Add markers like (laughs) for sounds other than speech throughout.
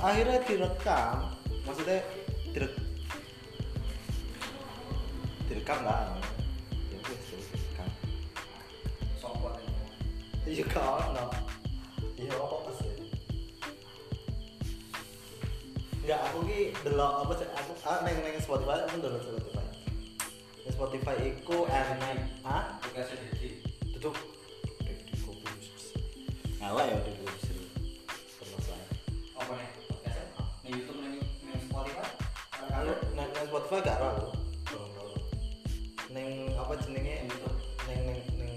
akhirnya direkam maksudnya direk direkam lah ya wis direkam. Sopo iya kan no. Iya apa sih Enggak, aku ki delok apa sih? Aku ah neng neng Spotify aku delok Spotify. Neng Spotify iku enak ah? Tugasnya jadi tutup. Ngalah ya udah Spotify gak Belum tahu. neng apa jenenge? Neng neng neng.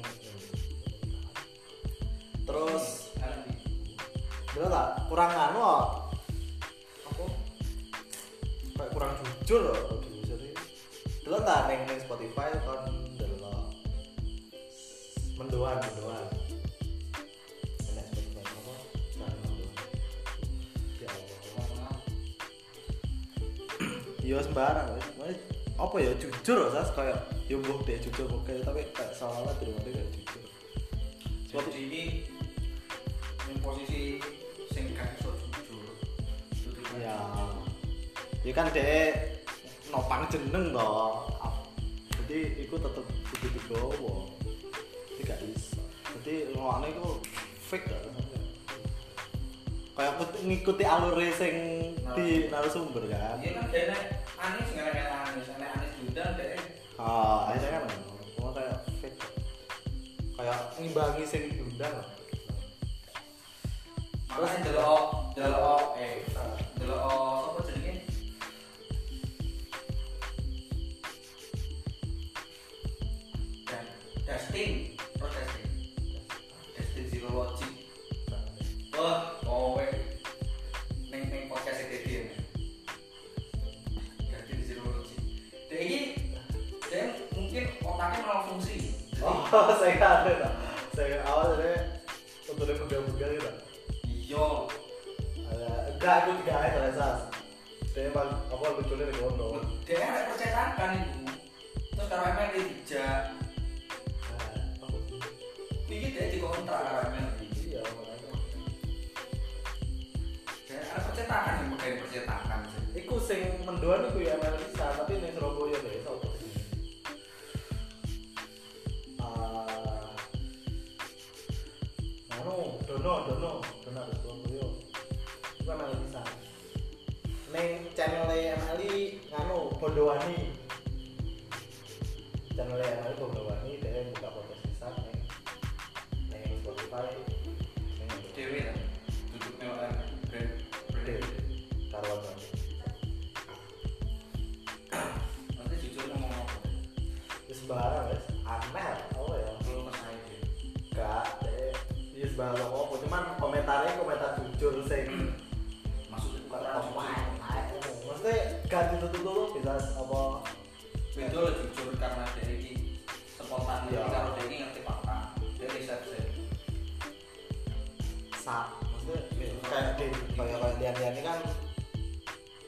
Terus Dulu tak kurang anu apa? Kayak kurang jujur loh ini dulu tak neng neng Spotify kan dulu mendoan mendoan. Ya (clears throat) Iya sembarang wis. Apa ya jujur sas kayak ya mbok deh jujur kok kayak tapi kayak salah rumah dia kayak jujur. Seperti ini yang posisi sing gak iso jujur. Itu Ya. Ya kan dek nopang jeneng toh. Jadi tetep kudu digowo. Jadi gak iso. Jadi ngono iku fake kayak kut- ngikuti alur sing di narasumber kan. Iya kan dene Anis nggak ada Anis, ada Anis diundang deh. Ah, akhirnya kan cuma kayak fake. Kayak ngimbangi sing diundang lah. Terus delok delok eh delok Oh, (laughs) saya ada tak? Saya awal dari untuk dia pegang-pegang gitu. Iya, Ada enggak aku tiga hari terasa. Dia emang apa lucunya di kono. dia ada percetakan itu. Terus kalau ML dijak, Iki dia dikontrak karo MLB. Iya. Dia ada percetakan yang pakai percetakan. Iku sing mendoan iku ya bisa, tapi Dono, Dono, Dono ada Surabaya. Iku Mel bisa. Ning channel MLI nganu Bondowani. Channel MLI Bondowani dia buka podcast bisa ning ning Spotify. Ning Dewi lah. Duduk mewah brand brand. Karuan banget. Nanti jujur ngomong apa? Wis sembarang wis aneh ya sembarang apa cuman komentarnya komentar jujur sing Maksudnya bukan maksudnya. gak ditutup dulu bisa apa? Itu lo jujur karena dia ini spontan. Iya. Jadi kalau dia ini ngerti fakta, dia riset sih. sa maksudnya kayak di kayak kayak dia dia ini kan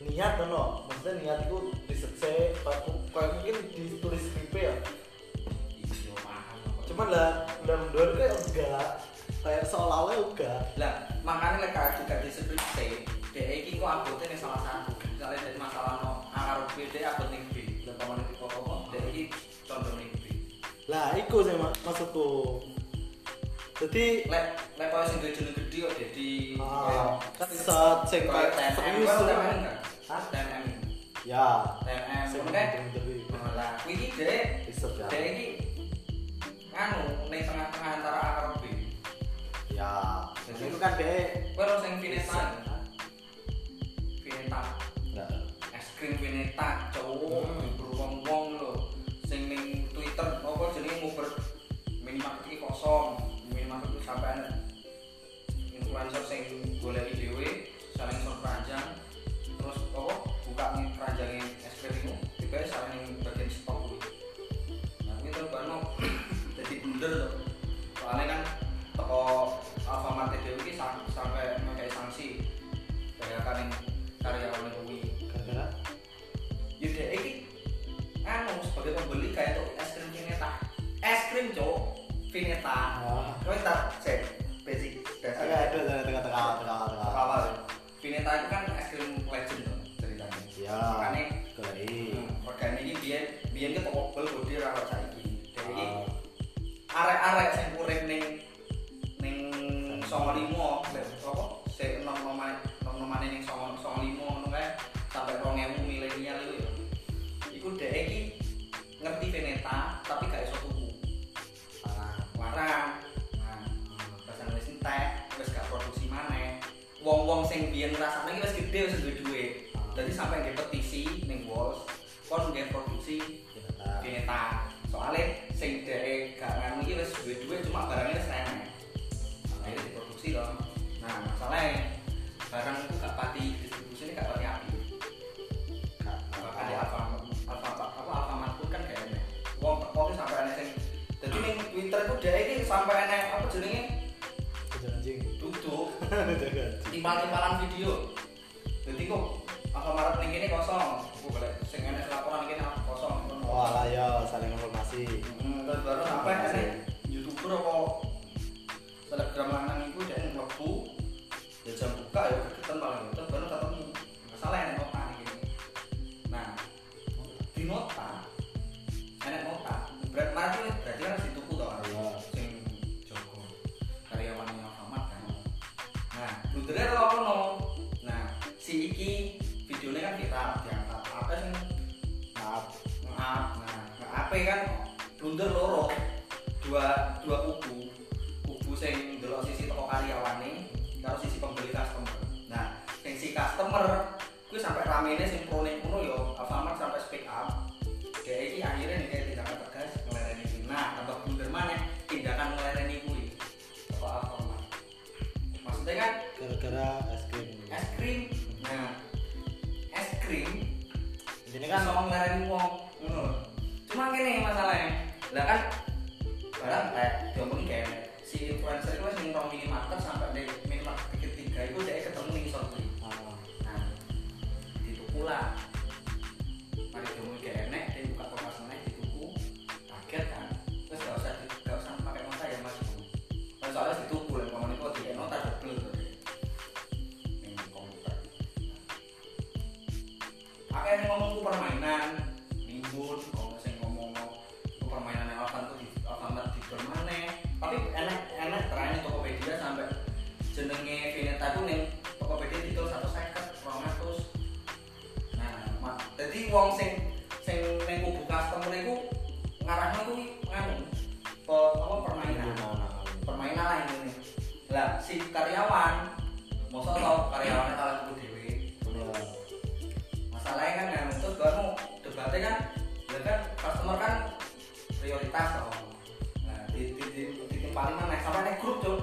niat kan loh maksudnya niat itu diselesai kayak kayak mungkin ditulis skripnya ya. Iya, cuman lah udah mendor kayak enggak kayak seolah-olah enggak Lah, makanya like, juga disebut C, dia ini kok abotnya nih salah satu. Misalnya dari masalah no A karo B, dia abot nih B. Dan paman itu pokok, dia ini condong nih B. lah iku sih mak maksudku jadi Lek, lek kalau sing gede gede kok jadi ah, kan bisa cek kayak serius kan? TNM, ya Sing kemudian penting-penting. lah, ini ya dia ini nganu, nih tengah-tengah antara A karo B. ya. Jadi itu kan Gue harus yang Vineta, Vineta, enggak es krim Vineta, cowok, Hmm. berwong-wong lo, sing ning Twitter, apa jenenge nguber minimarket iki kosong, minimarket itu sampai ada influencer sing golek dhewe, saling sor keranjang, terus apa buka nih keranjang es krim itu, tiba saling bagian stok kuwi. Nah, ini terus bano (clears throat) jadi blunder loh. Soalnya kan yang karyawan kuwi. gara-gara Ya dek iki anu sebagai pembeli kayak tuh es krim Vineta. Es krim cowok Vineta. Wong-wong sing biyen rasane iki wis gede wis duwe duit dadi sampai nge petisi ning Walls kon nge produksi. Vineta soalnya sing dhek gak nganu iki wis duwe duit cuma barangnya wis enak akhirnya diproduksi dong nah masalahnya barang itu gak pati distribusinya gak pati api. Kak, bahkan di Alfa Alfa apa Alfamart pun kan kayak enak wong teko ki sampai enak sing jadi ning Twitter itu dhek iki sampai enak apa jenenge? Kejar anjing. duduk. Kejar (laughs) anjing. Timpal-timpalan video. Jadi kok Alfamart ning kene kosong? Aku boleh sing enak laporan kene kosong. Oh alah ya saling informasi. Hmm, terus baru lah si karyawan masa tau karyawannya kalah tuku dewe Ya. masalahnya kan yang terus baru debatnya kan ya kan customer kan prioritas toh nah di di di, di timpaling mana? Sampai nih grup tuh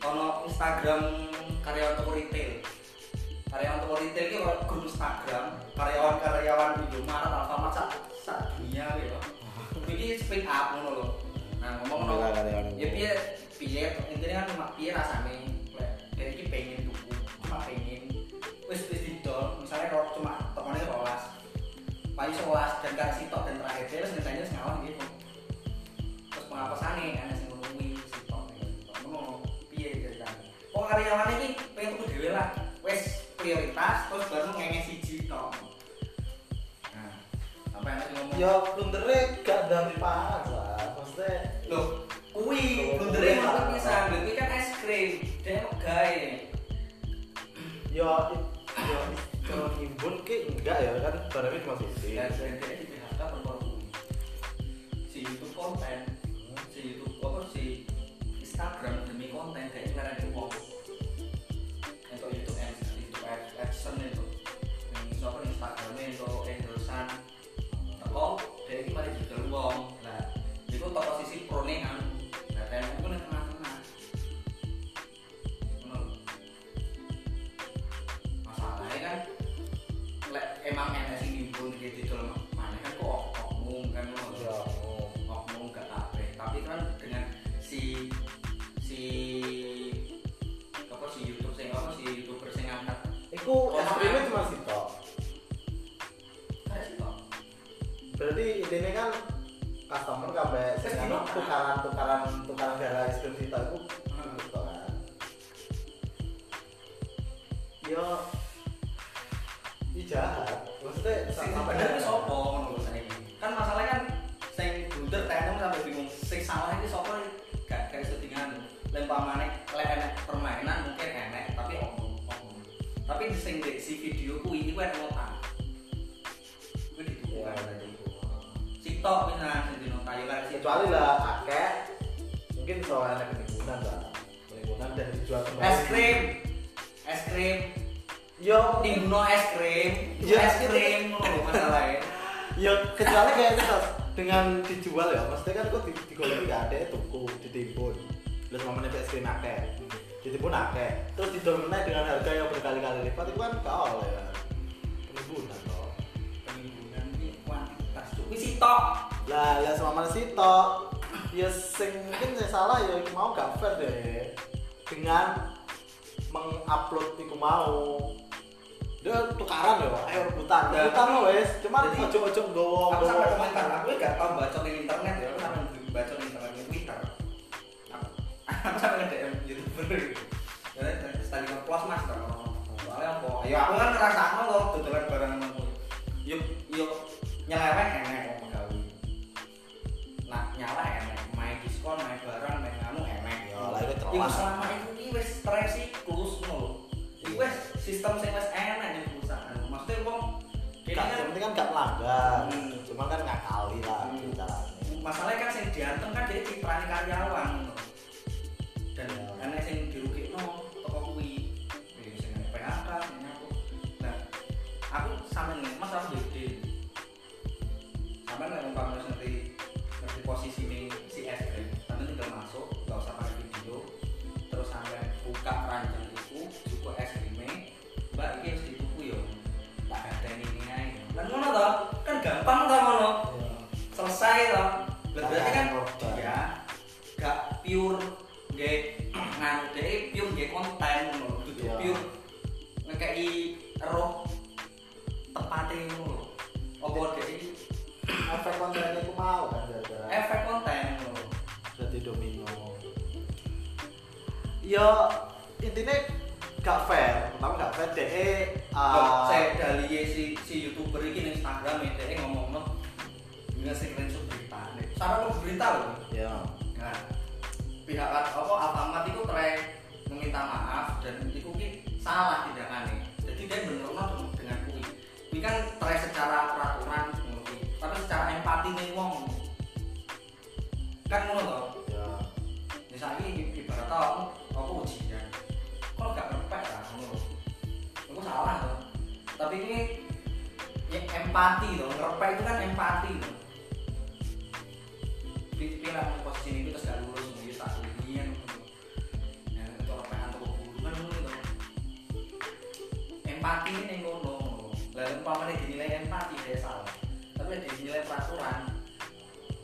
kalau Instagram karyawan toko retail. Karyawan toko retail itu kalau grup Instagram karyawan karyawan Indomaret Alfamart sak sak dunia gitu (laughs) ini speak up ngono loh nah ngomong no karyawan ya piye piye intinya kan cuma piye rasane? Dari iki pengen tuku cuma pengen. Wis wis didol. Misalnya kalau cuma tokonya rolas paling sekolah dan gak sitok dan terakhir dia terus ngetanya ngalah gitu. Terus pengapesannya ana sing ngono kuwi sitok sitok. Ngono piye ceritanya? Oh karyawan iki pengen tuku dhewe lah. Wis prioritas terus baru ngenge siji tok. Nah anak sing ngomong Ya blundernya gak dari panas lah. Maksudnya Loh, kuwi blundere malah pisan, lho kuwi kan es krim, dia gawe. ya ya kalau nimbun ki enggak ya kan barangnya cuma sisi. Dan dia di PHK kuwi. Si YouTube konten, si YouTube apa si Instagram demi konten kayak ngarani wong. Untuk YouTube Ads, YouTube Ads, AdSense itu. Yang soal Instagramnya itu endorsan. Teko, dia ini mari juga wong. Nah, itu toko sisi pro nih gitu didol mana kan kok oknum kan ngono Ya. oknum gak kabeh. Tapi kan dengan si si apa si YouTube sing apa si YouTuber sing ngangkat Iku es krimnya cuma sih kok Berarti intinya kan customer kabeh sing anu tukaran tukaran tukaran gara es krim sitok iku Hmm. Sing sampai bener sopo ngono saiki kan masalahnya kan salah ini sapa gak iso dengan lempamane lek enek permainan mungkin enek tapi omong omong. Tapi sing si video kuwi iku enek nota kuwi dituku Ya, kan tadi sitok misalnya sing di nota yo kan kecuali lah akeh mungkin soal ada penimbunan lah penimbunan dan dijual es krim. Es krim yo timbuno es krim. Ya, es itu- krim ngono masalahnya yo kecuali kayak itu dengan dijual ya maksudnya kan kok di digoleki gak ada tuku ditimbun terus mamanya es krim akeh. Ditimbun akeh. Terus didomina dengan harga yang berkali-kali lipat itu kan gak oleh ya. Penimbunan toh penimbunan ini kuantitas wis sitok. Lah lah sama sito ya sing mungkin saya salah ya mau gak fair deh. Dengan mengupload iku mau dia tukaran ya ayo rebutan. Rebutan lo wes. Cuman jadi- ojo ojo nggowo aku sampai komentar aku gak tau baca salah tindakannya. Jadi dia bener dengan kui. Kui kan trek secara peraturan tapi secara empati nih wong. Kan ngono toh. ya Misalnya ibarat tau apa ujian. Kok gak perfect lah ngono. Itu salah toh. Tapi ini ya empati loh, ngerepek itu kan empati loh pikir lah posisi ini terus gak lulus mungkin tak empati ini yang ngono. Lalu umpamanya dinilai empati dia salah. Tapi dia dinilai peraturan.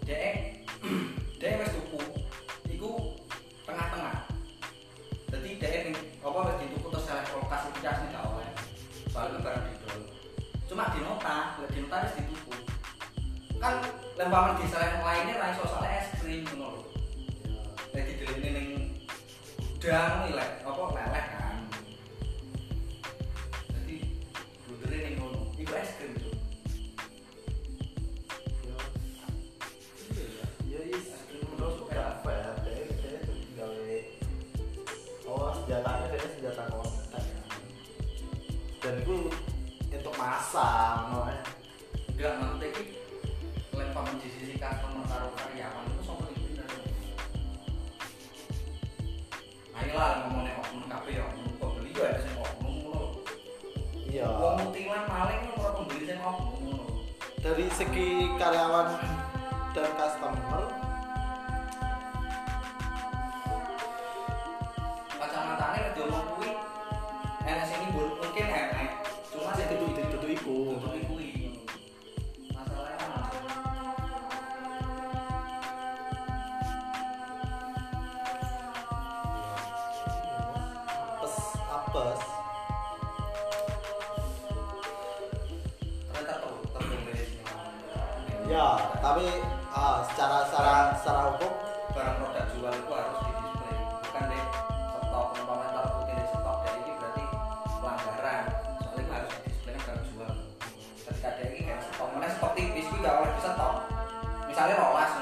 Dia (clears throat) dia wes tuku iku tengah-tengah. Jadi dia ini apa wes dituku terus salah klasifikasi gak oleh. Soalnya itu barang didol cuma di nota di nota harus dituku. Kan lempaman di selain lainnya lain soalnya es krim lho. Jadi dilini ning gudang nilai apa leleh Enggak nanti lempaman di sisi customer karo karyawan itu sama bener. Ayolah ngomongnya oknum kabeh ya oknum pembeli ya ada sing oknum ngono. iya Wong mutilan maling ora pembeli sing oknum dari segi karyawan dan customer misalnya rolas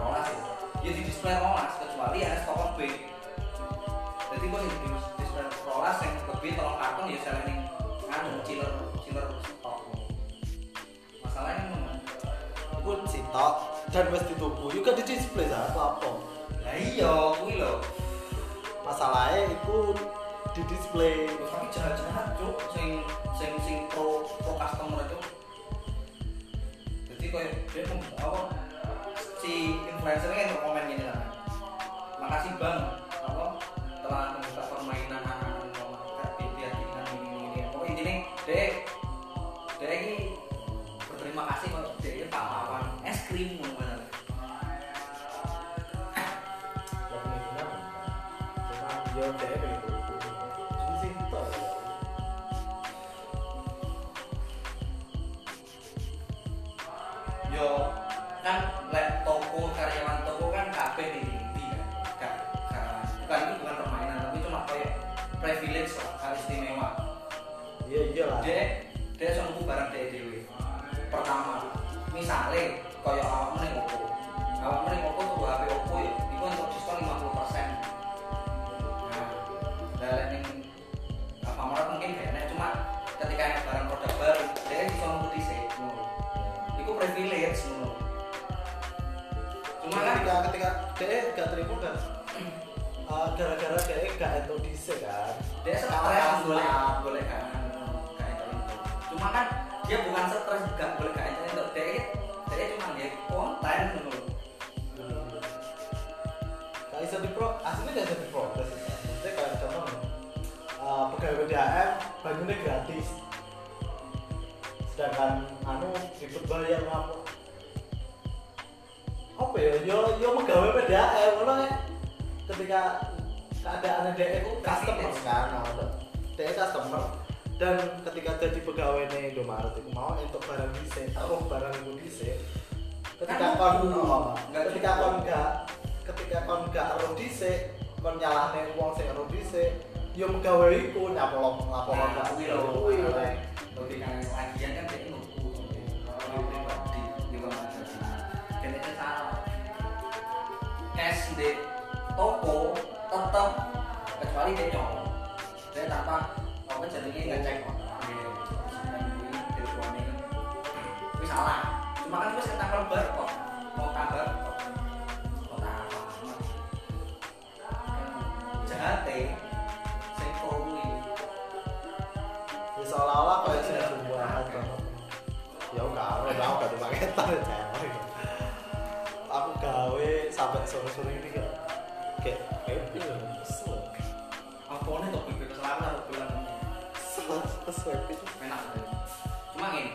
rolas ya ya di display rolas kecuali ada toko B jadi gue di display rolas yang lebih tolong karton ya saya nih anu chiller chiller stok masalahnya. Iku sitok dan wis dituku juga di display sa apa lah iya kuwi lho. Masalahnya itu di display. Tapi jahat-jahat cuk. Sing sing sing pro pro customer itu. Jadi kayak dia mau apa si influencer kan komen gini lah. Makasih bang. Apa? Telah membuka permainan anak-anak normal biar dengan ini. Ini ini pokoknya intinya dia dia ini berterima kasih kalau dia ini pahlawan es krim mana ya dia dia lah dia dia sanggup barang dia dewe pertama misalnya kayak awak meneng Oppo awak meneng Oppo tuh HP Oppo ya? Itu untuk diskon 50% nah yang apa mungkin gak enak cuma ketika ada barang produk baru dia bisa nunggu di itu privilege ngono. Cuma kan ketika ketika dia gak terima kan (clears throat) gara-gara dia gak itu dhisik kan. Dia stres boleh boleh kan dia bukan stres gak boleh gak itu itu. Dia dia cuma dia konten ngono. gak bisa di pro aslinya gak bisa diprotes maksudnya kayak contoh eh, pegawai DHM bangunnya gratis. Sedangkan anu ribet bayar ngapa apa ya? Yo yo pegawai PDAM ngono ya. Ketika keadaan dia itu customer. kan dia customer dan ketika jadi pegawai nih Indomaret itu mau untuk barang dhisik taruh barang itu dhisik ketika Kan kon. Nggak ketika kon gak ketika kon gak ero dhisik kon nyalahne wong sing ero dhisik yo pegawai iku nyapolong lapor Nah, kuwi lho. kuwi yang lagian kan di jadi. Kene kan salah. Cash di toko tetap kecuali dia nyolong. Salah. Cuma kan kok. Mau kabar kok. Kok tak apa. Jahate sing pro kuwi. Ya, seolah-olah jualan banget ya karo aku gak ada paketan ya aku gawe sampai sore-sore ini happy enak cuma gini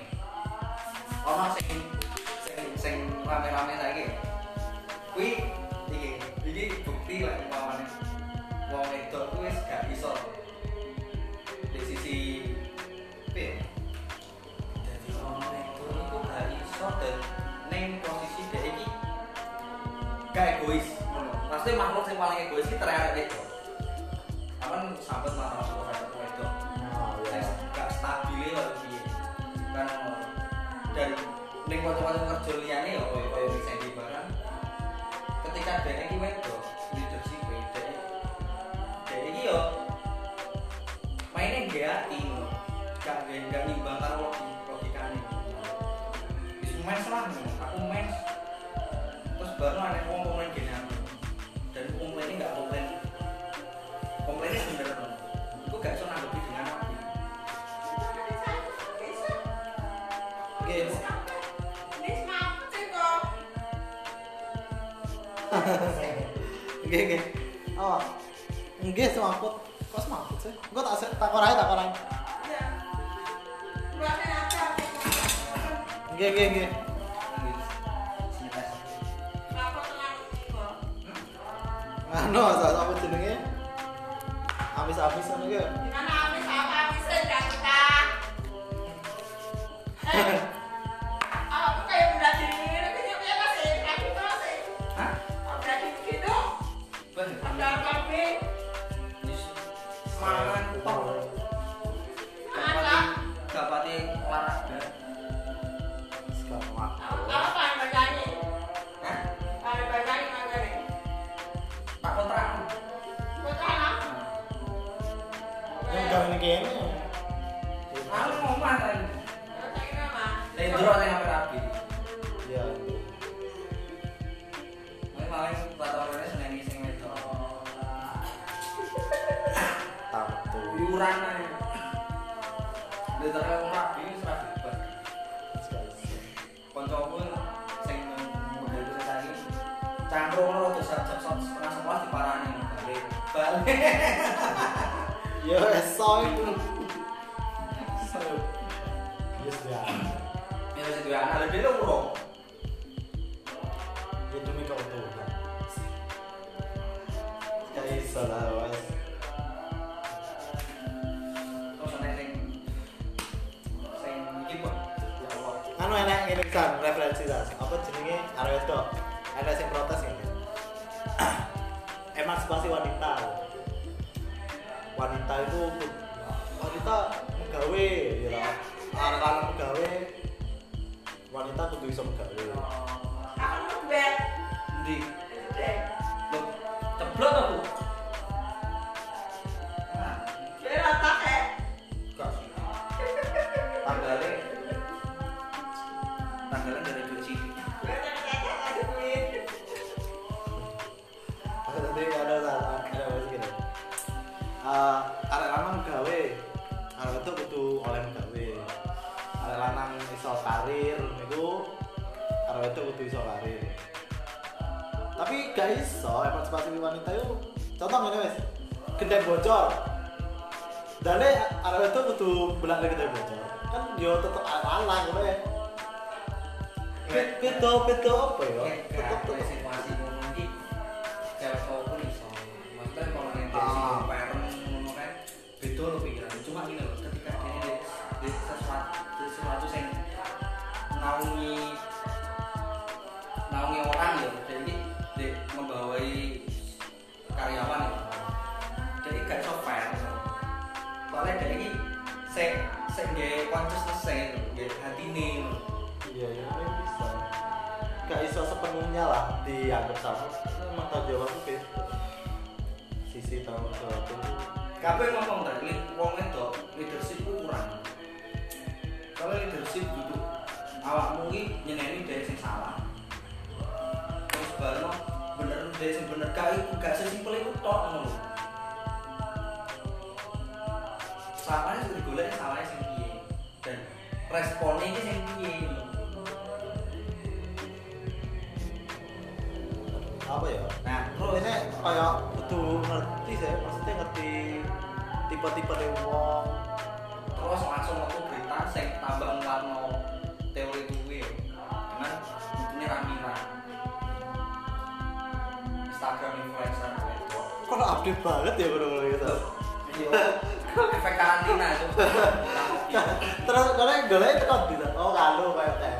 orang sing sing sing rame-rame saiki kuwi iki iki bukti lah umpamane. Wong wedok kuwi wis gak iso. Di sisi piye? Jadi wong wedok iku gak iso dan ning posisi dhek iki gak egois pasti makhluk sing paling egois iki ternyata wedok. Aman sampai masalah kanca-kanca kerja liyane ya koyo koyo Sandy barang. Ketika dhek iki wedok leadership dhek dhek iki yo ati ngono. gak gak nimbang karo logi- logikane. Wis mens lah aku mens. Terus baru ada wong komplain oke, oke. Oh, nggih semaput. Kok semaput sih? Engko tak takon ae, takon ae. Nggih, nggih, nggih. Tes. Anu, apa jenenge? Amis-amis ngono Yeah. (laughs) lah dianggap sama. Memang tanggung jawabku beda. Sisi tanggung jawab itu. Kabeh ngomong ta, li wong wedok leadership ku kurang. Kalau leadership duduk awakmu iki nyeneni dhewe sing salah. Terus barno bener dhewe sing bener gak iku gak sesimpel iku tok ngono. Salahnya sudah digolek salahnya sing. Dan responnya sing Ini kayak kudu ngerti sih, maksudnya ngerti tipe-tipe dari wong. terus langsung waktu berita sing tambah nguatno teori kuwi ya. dengan bukunya Ramira Instagram influencer itu Kok update banget ya bro gitu. Yo, efek karantina itu (laughs) Terus karena golek itu kan bisa. Oh kalau kayak teh.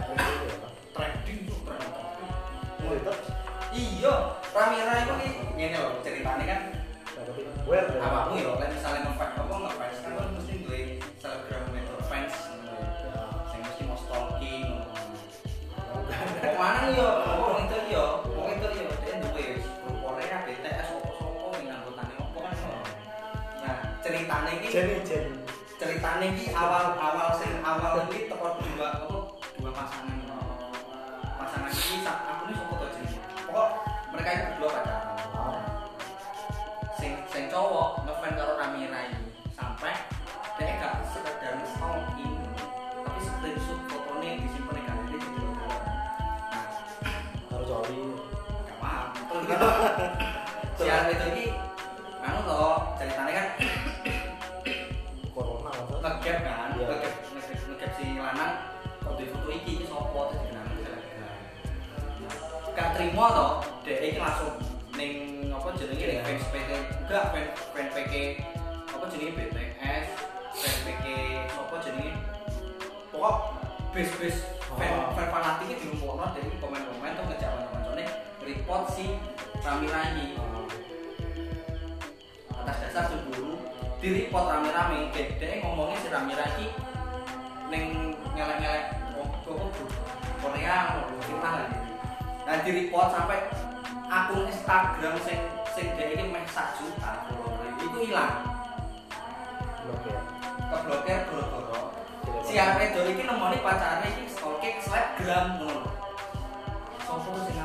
Ngene loh ceritanya kan where awakmu ya kan misalnya ngefans apa ngefans kan kan mesti duwe selebgram itu fans ya. sing mesti mau stalking Wong mana yo, wong itu yo, wong itu yo, dia duwe grup Korea, BTS, opo-opo, yang anggotanya opo kan yo. Nah, ceritanya ini, Jenny Jenny. ceritanya ini awal awal sing awal ini teko dua apa dua pasangan pasangan ini aku ini sopo tuh pokok mereka itu berdua pacaran cowok ngefans karo Ramira ini. Sampai dia gak sekedar stalking tapi screenshot fotonya disimpan di galeri di dalam nah Harus coli. gak paham. Si itu? Ini anu toh ceritanya kan Corona ngegap kan? Iya. ngegap ngegap si lanang. Kok di foto iki? Iki sopo terus kenapa selebgram gak terima toh Enggak fan fan PK apa jenenge BTS fan PK apa jenenge? Pokok base base fan Oh. fan fanatik iki dirumpukno dari komen-komen tuh ngejak kanca-kancane report si Ramira ini. Atas dasar cemburu di report rame-rame gede ngomongnya si Ramira iki neng ngelek-ngelek oh kok Korea ngono kita lagi dan di report sampai akun Instagram sing sing dia ini meh sak juta follower iku ilang. Blokir. Keblokir gara-gara si arek dol ini nemoni pacarnya ini stalking Instagram ngono. Sopo sing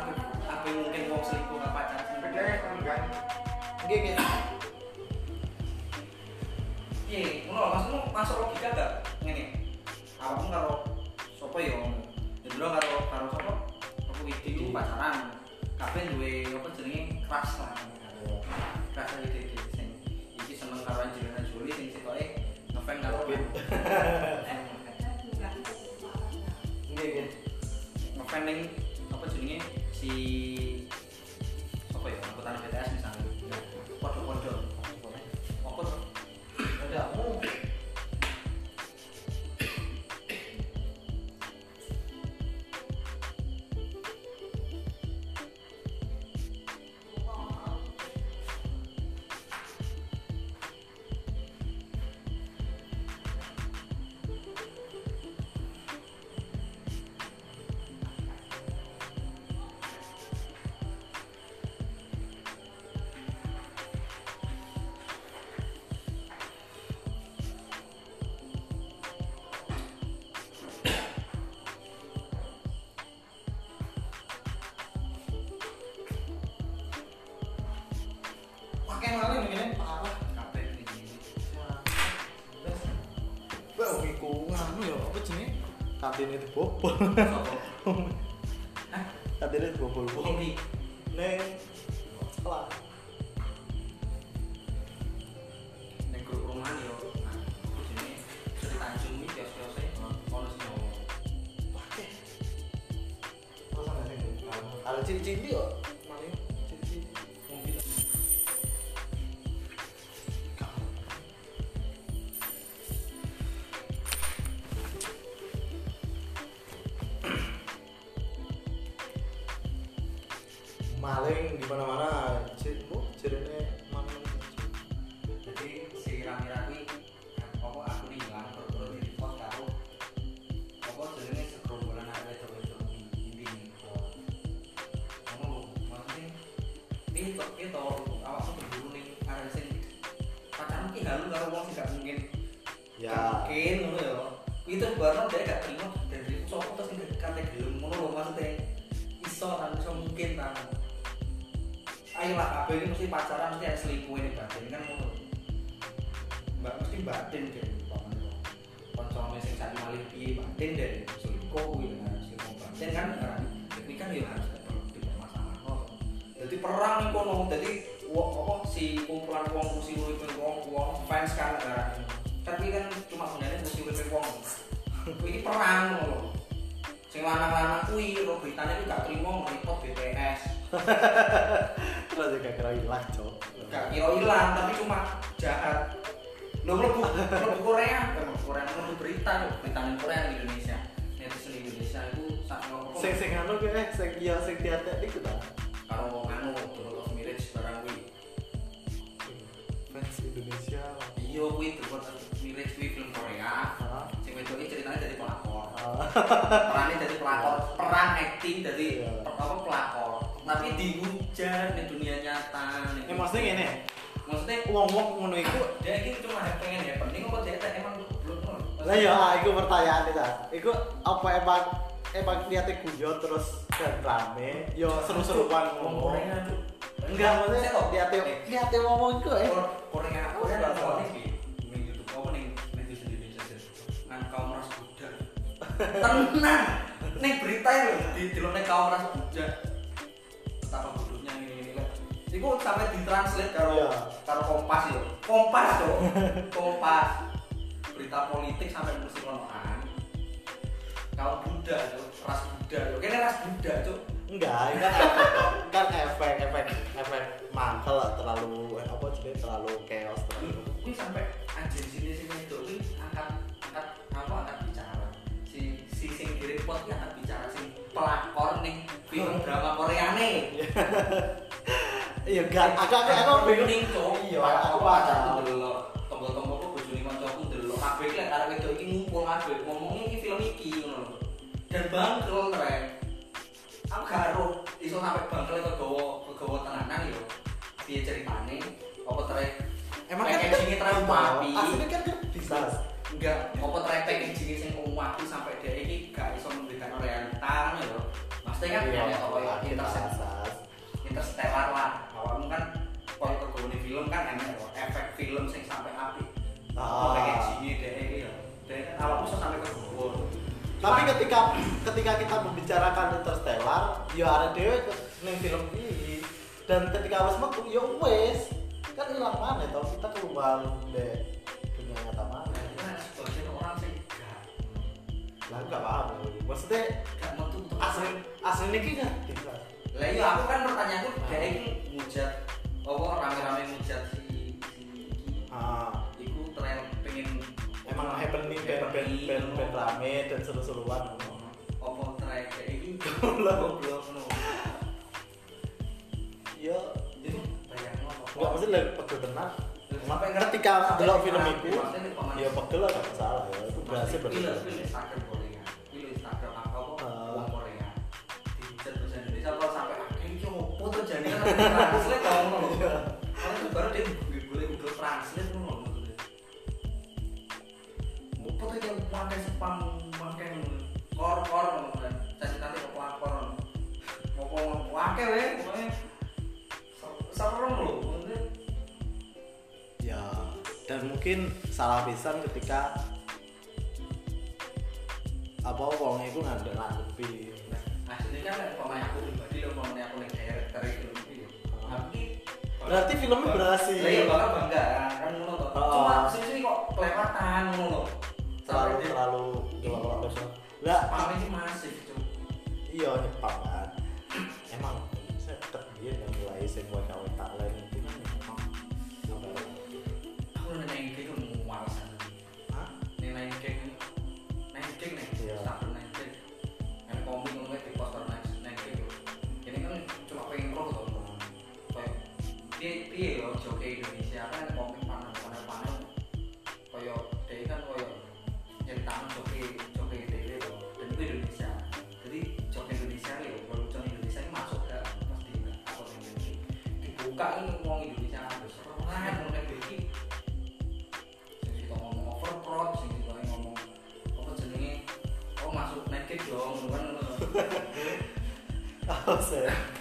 Apa yang mungkin mau selingkuh ke pacar sing kan. Nggih nggih. Piye, ngono maksudmu masuk logika gak ini Awakmu kalau sopo yo ya, ngono. Dulu kalau kalau sopo? Aku itu pacaran kabeh duwe apa jenenge keras lah. Keras iki iki sing iki seneng karo Angelina Jolie sing sitoke ngefan karo parah. (laughs) Nggih, nggih. ngefan ning apa jenenge si 不 maling perannya jadi pelakor. Peran acting jadi Iya. apa pelakor. Tapi dihujat di dunia nyata ya maksudnya gini. Maksudnya wong ngono iku dia ini cuma pengen ya penting apa dia tak emang belum lah ya ah, iku pertanyaan ta iku apa emang emang niate guyon terus dan rame yo seru-seruan ngomong. Enggak maksudnya niate niate ngomong iku eh. Korea Korea nggak tenang. Nih berita itu di di nih kaum ras budak betapa bodohnya ini ini lah itu sampai ditranslate karo Iya. karo kompas ya kompas tuh kompas. Berita politik sampai mesti konoan kaum budak tuh ras budak tuh kayaknya ras budak tuh enggak ini kan efek kan efek efek efek mangkel lah terlalu eh, apa jadi terlalu chaos terlalu ini sampai anjir sini sini itu ini angkat angkat apa angkat bicara si sing kirim pot ini angkat bicara sing pelakor nih film drama Korea nih iya enggak agak agak aku bingung ning cok. Iya, aku aku pacar paham. delok tombol-tombol kok bojone kancaku delok kabeh iki lek arek wedok iki ngumpul kabeh. Ngomongnya iki film iki ngono lho. dan bangkrut rek. Aku gak ero iso sampe bangkrut kegawa kegawa tenanan yo. Piye ceritane? Apa trek emang kan terlalu api aslinya kan kan bisa enggak apa trek packagingnya sing api sampai dia ini gak iso memberikan realita lho maksudnya kan Iya, ya apa ya intercept asas. interstellar lah. Awalmu kan kalau kegawane film kan enak ya efek film sing sampai api. Ah. apa packagingnya dia ini ya. Dia kan awalmu bisa sampai ke gua tapi ketika ketika kita membicarakan interstellar ya ada dewe ning film ini. Dan ketika wis metu ya wis. Kan hilang mana tau kita keluar deh gak paham. Maksudnya gak metu untuk asli asli ini tidak Lah iya aku kan pertanyaanku dia ini mujat apa rame-rame mujat si si ah. iku tren pengen emang happening band band band band rame dan seru-seruan apa tren kayak iki (laughs) Goblok. goblok no. ya Jadi bayangno apa? nggak mesti lagi pegel tenan. Sampai ngerti- ketika delok film itu maksudnya ya pegel lah gak salah ya. Itu berhasil berhasil translate tau ngono lho. Karena itu baru dia boleh Google Translate ngono. Opo to yang pakai spam pakai kor kor kan. Saya nanti kok lapor. Opo wake we pokoknya serem. Maksudnya ya dan mungkin salah pisan ketika apa wong itu ngadep ngadepi aslinya kan pemain aku pribadi loh pemain aku nih director itu berarti filmnya berhasil iya bakal bangga kan ngono to. Oh. Cuma sini kok kelewatan ngono terlalu terlalu gelap lah spam ini masif cuy. iya Oh, saya.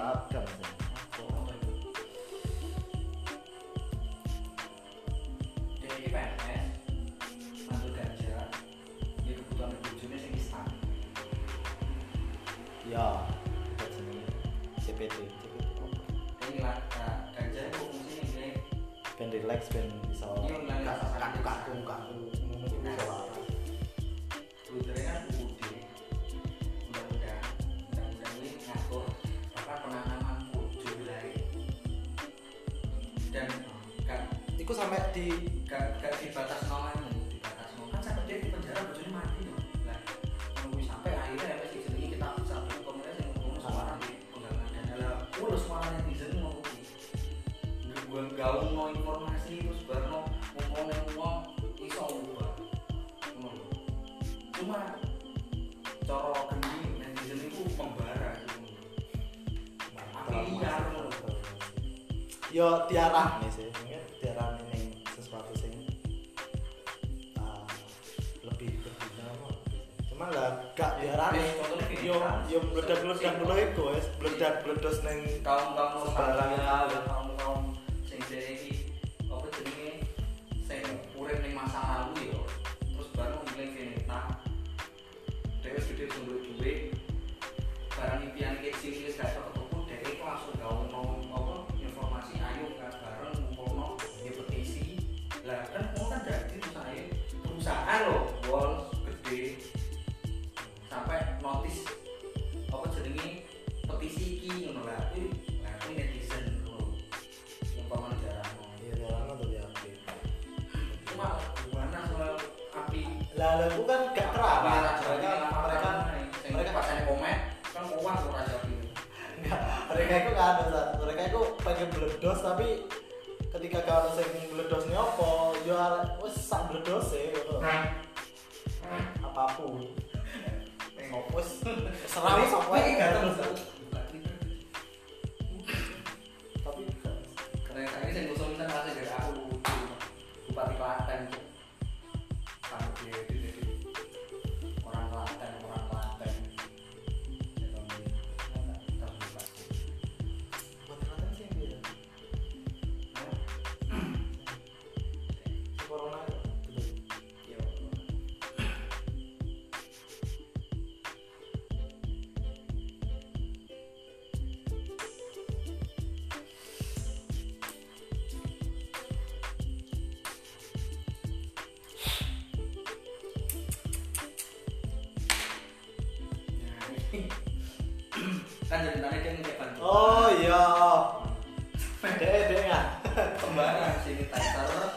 Dimanfaatkan. PNS, kebutuhan sing instan. Ya, sebenarnya? CPT. CPT apa? Dia ini lah, nah, ganja itu fungsinya ini Ben relax, ben bisa Iya, nggak- kaku-kaku, kaku, di gak gak dibatas nomormu dibatas nomor kan sampai dia di penjara bojone mati lah nunggu sampai akhirnya ya mesti jenenge kita bisa berkomunikasi yang ngomong suara di pegangan dan adalah ulah suara netizen mau kuwi nggak gua gaung no informasi terus barno ngomongin uang iso ubah. Lho. cuma cara geni netizen itu membara gitu Api liar, ngono. Yo tiarah nih kan jadi tadi kan kayak pantun oh iya. Pede pede ya kembaran sini tanggal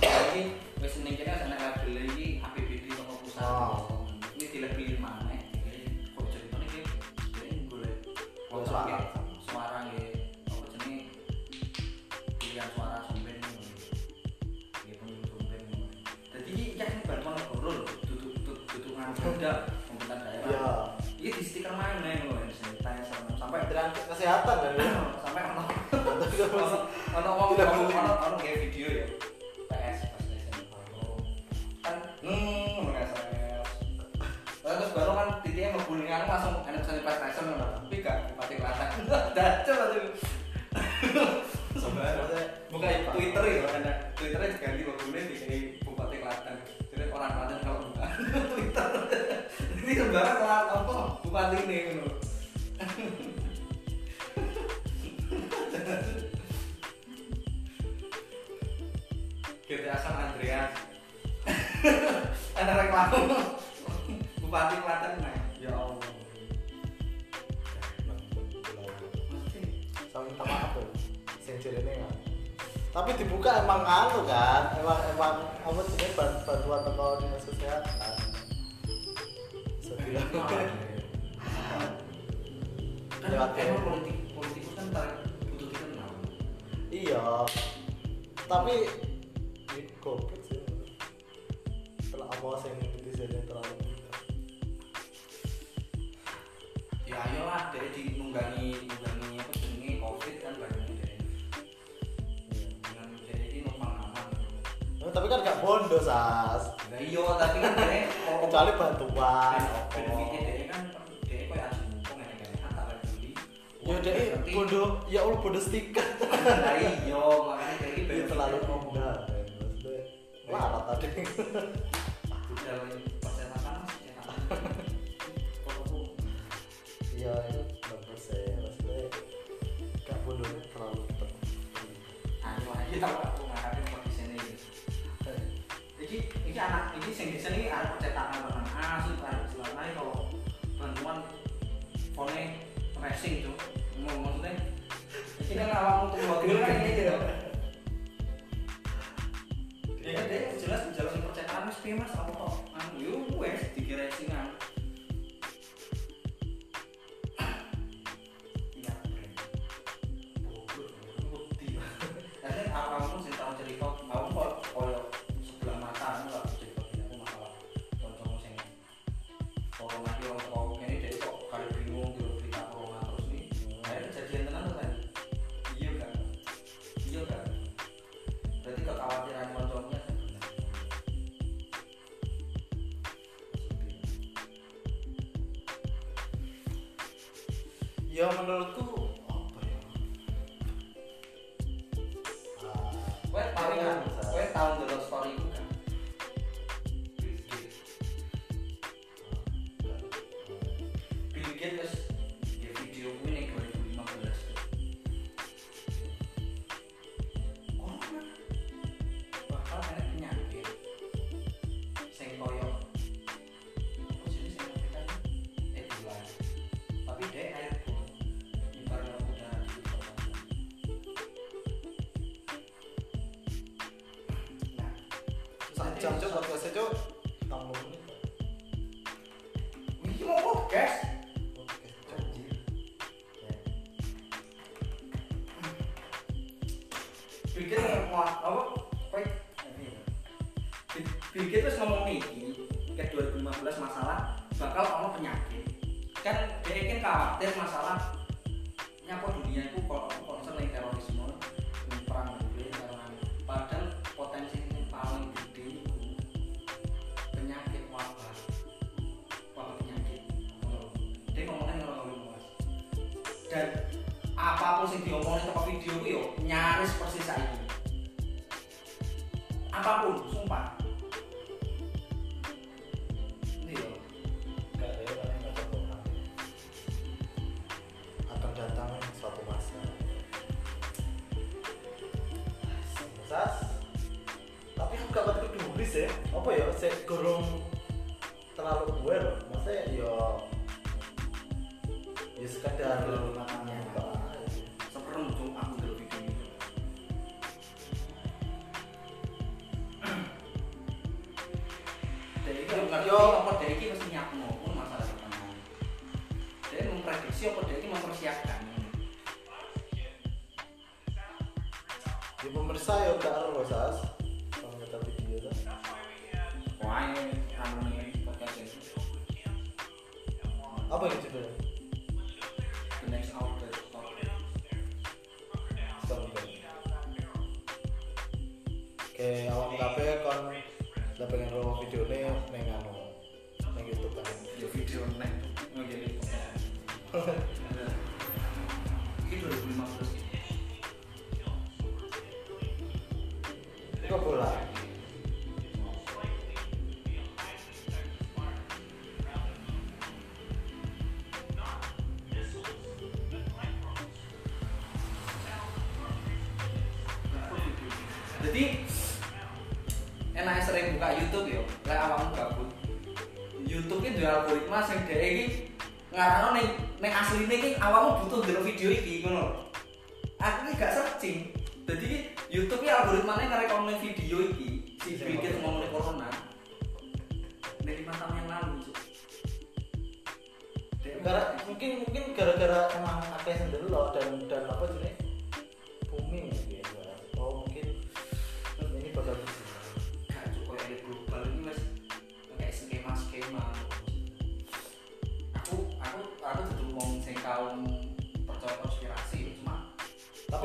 lagi wes seneng karena kabel lagi HPP di toko pusat. Ini tidak pilih mana kok ceritanya kayak kayak gue lagi Karena. mengimbangi mengimbangi apa jenenge covid kan banyak menjadi dengan iya, menjadi normal aman. Nah, tapi kan gak bondo sas. Nah, iyo tapi kan deh (laughs) kecuali bantuan iya, benefitnya deh kan deh kayak asli mumpung yang kayak kata lagi ya deh bondo ya allah bondo stiker. (laughs) Nah iyo makanya dari dia terlalu ngomong iya. larat tadi. Udah pacar makanan (laughs) sing desa ini ada percetakan barang asli barang jual naik kalau bantuan pone racing tuh ngomong maksudnya. Ini kan untuk mobil kan ini tidak ya jelas percetakan mas mas? Apa cocok buat gue ya sekedar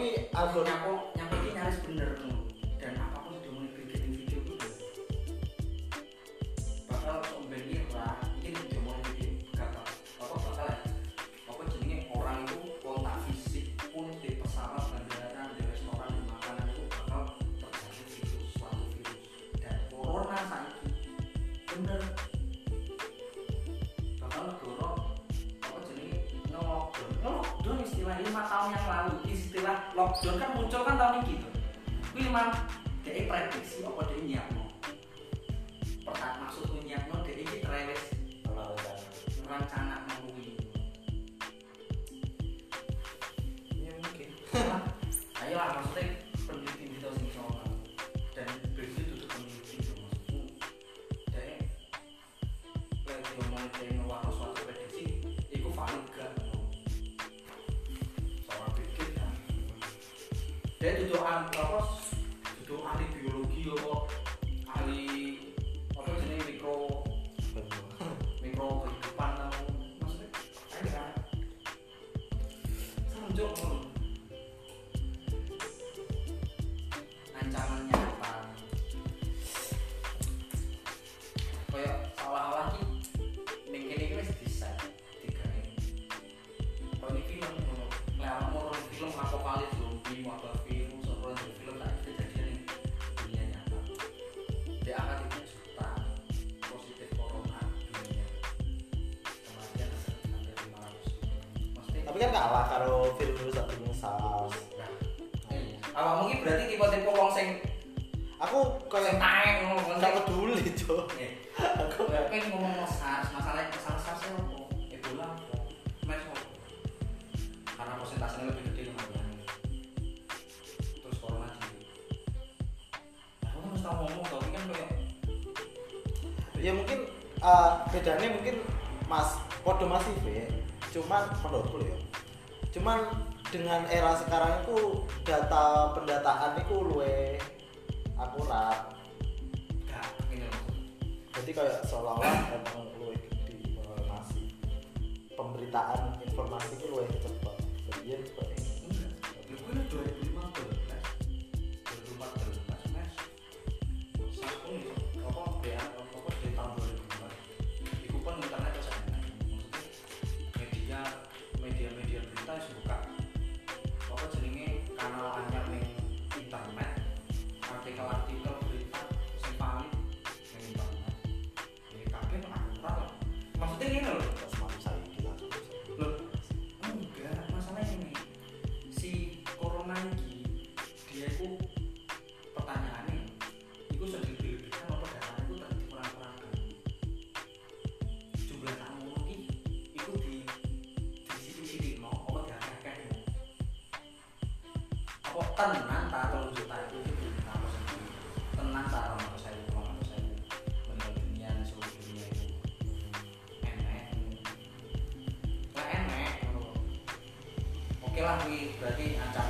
tapi algoritma aku yang ini harus bener. Robson kan muncul kan tahun ini gitu. Lima memang kayak cuman menurutku ya. Cuman dengan era sekarang itu data pendataan itu luwe berarti ancaman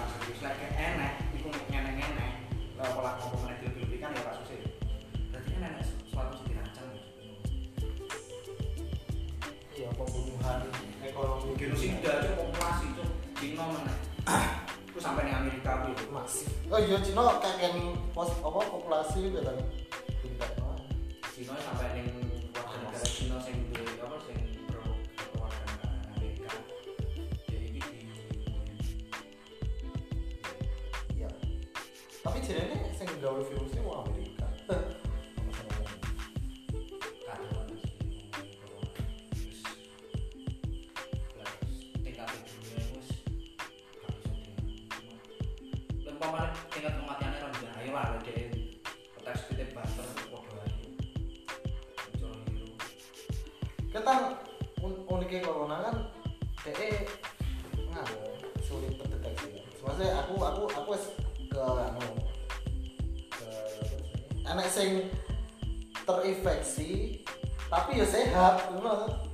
terinfeksi tapi ya sehat gitu loh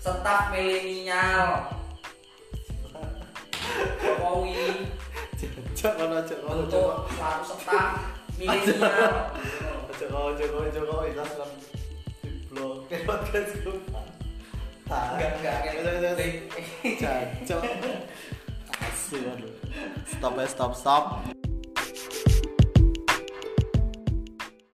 staf milenial Jokowi cok kono untuk cok. suatu staf milenial cok kono itu langsung di blok. Podcast gue. enggak enggak Cok. (laughs) Asli aduh. Stop stop stop.